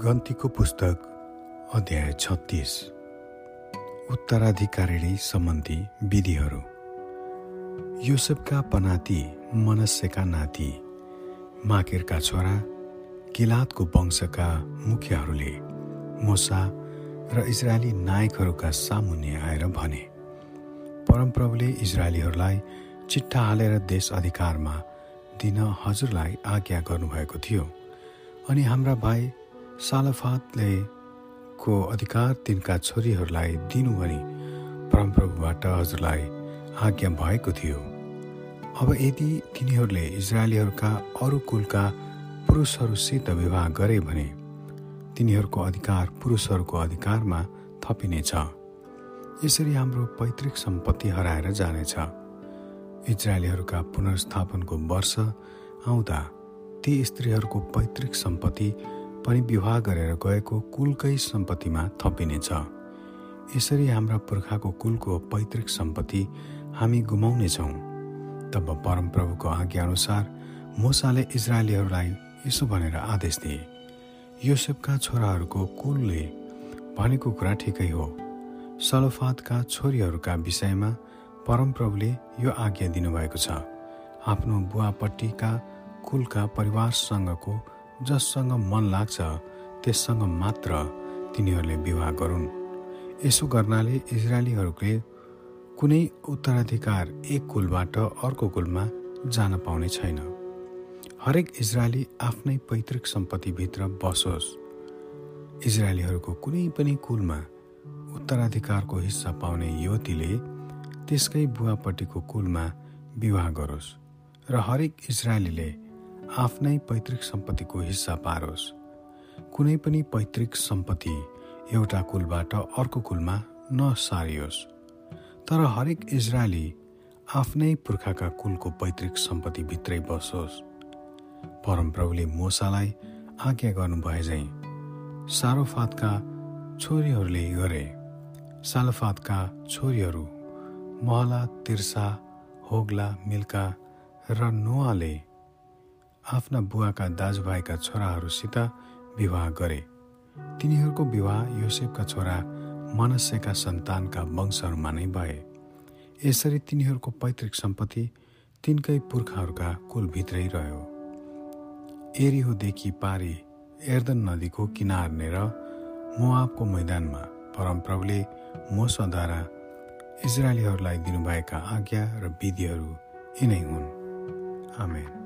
गन्तीको पुस्तक अध्याय छत्तिस। उत्तराधिकारिणी सम्बन्धी विधिहरू। युसुफका पनाती मनस्यका नाति माकेरका छोरा किलातको वंशका मुखियाहरूले मोसा र इजरायली नायकहरूका सामुन्ने आएर भने परमप्रभुले इजरायलीहरूलाई चिट्ठा हालेर देश अधिकारमा दिन हजुरलाई आज्ञा गर्नुभएको थियो अनि हाम्रा भाइ सालफातले को अधिकार तिनका छोरीहरूलाई दिनु भनी परमप्रभुबाट हजुरलाई आज्ञा भएको थियो। अब यदि तिनीहरूले इजरायलीहरूका अरू कुलका पुरुषहरूसित विवाह गरे भने तिनीहरूको अधिकार पुरुषहरूको अधिकारमा थपिनेछ। यसरी हाम्रो पैतृक सम्पत्ति हराएर जानेछ। इजरायलीहरूका पुनर्स्थापनको वर्ष आउँदा ती स्त्रीहरूको पैतृक सम्पत्ति पनि विवाह गरेर गएको कुलकै सम्पत्तिमा थपिनेछ। यसरी हाम्रा पुर्खाको कुलको पैतृक सम्पत्ति हामी गुमाउनेछौँ। तब परमप्रभुको आज्ञाअनुसार मोसाले इजरायलीहरूलाई यसो भनेर आदेश दिए योसेफका छोराहरूको कुलले भनेको कुरा ठिकै हो। सलोफातका छोरीहरूका विषयमा परमप्रभुले यो आज्ञा दिनुभएको छ। आफ्नो बुवापट्टिका कुलका परिवारसँगको जससँग मन लाग्छ त्यससँग मात्र तिनीहरूले विवाह गरून्। यसो गर्नाले इजरायलीहरूले कुनै उत्तराधिकार एक कुलबाट अर्को कुलमा जान पाउने छैन। हरेक इजरायली आफ्नै पैतृक सम्पत्तिभित्र बसोस्। इजरायलीहरूको कुनै पनि कुलमा उत्तराधिकारको हिस्सा पाउने युवतीले त्यसकै बुवापट्टिको कुलमा विवाह गरोस्। र हरेक इजरायलीले आफ्नै पैतृक सम्पत्तिको हिस्सा पारोस्। कुनै पनि पैतृक सम्पत्ति एउटा कुलबाट अर्को कुलमा नसारियोस्। तर हरेक इजरायली आफ्नै पुर्खाका कुलको पैतृक सम्पत्तिभित्रै बसोस्। परमप्रभुले मोसालाई आज्ञा गर्नुभए झैँ सारोफातका छोरीहरूले गरे। सालोफातका छोरीहरू महला तिर्सा होग्ला मिल्का र नुवाले आफ्ना बुवाका दाजुभाइका छोराहरूसित विवाह गरे। तिनीहरूको विवाह योसेफका छोरा मनस्यका सन्तानका वंशहरूमा नै भए। यसरी तिनीहरूको पैतृक सम्पत्ति तिनकै पुर्खाहरूका कुलभित्रै रह्यो। एरिहोदेखि पारी एर्दन नदीको किनारनेर मुआबको मैदानमा परमप्रभुले मोसद्वारा इजरायलीहरूलाई दिनुभएका आज्ञा र विधिहरू यिनै हुन्। आमेन।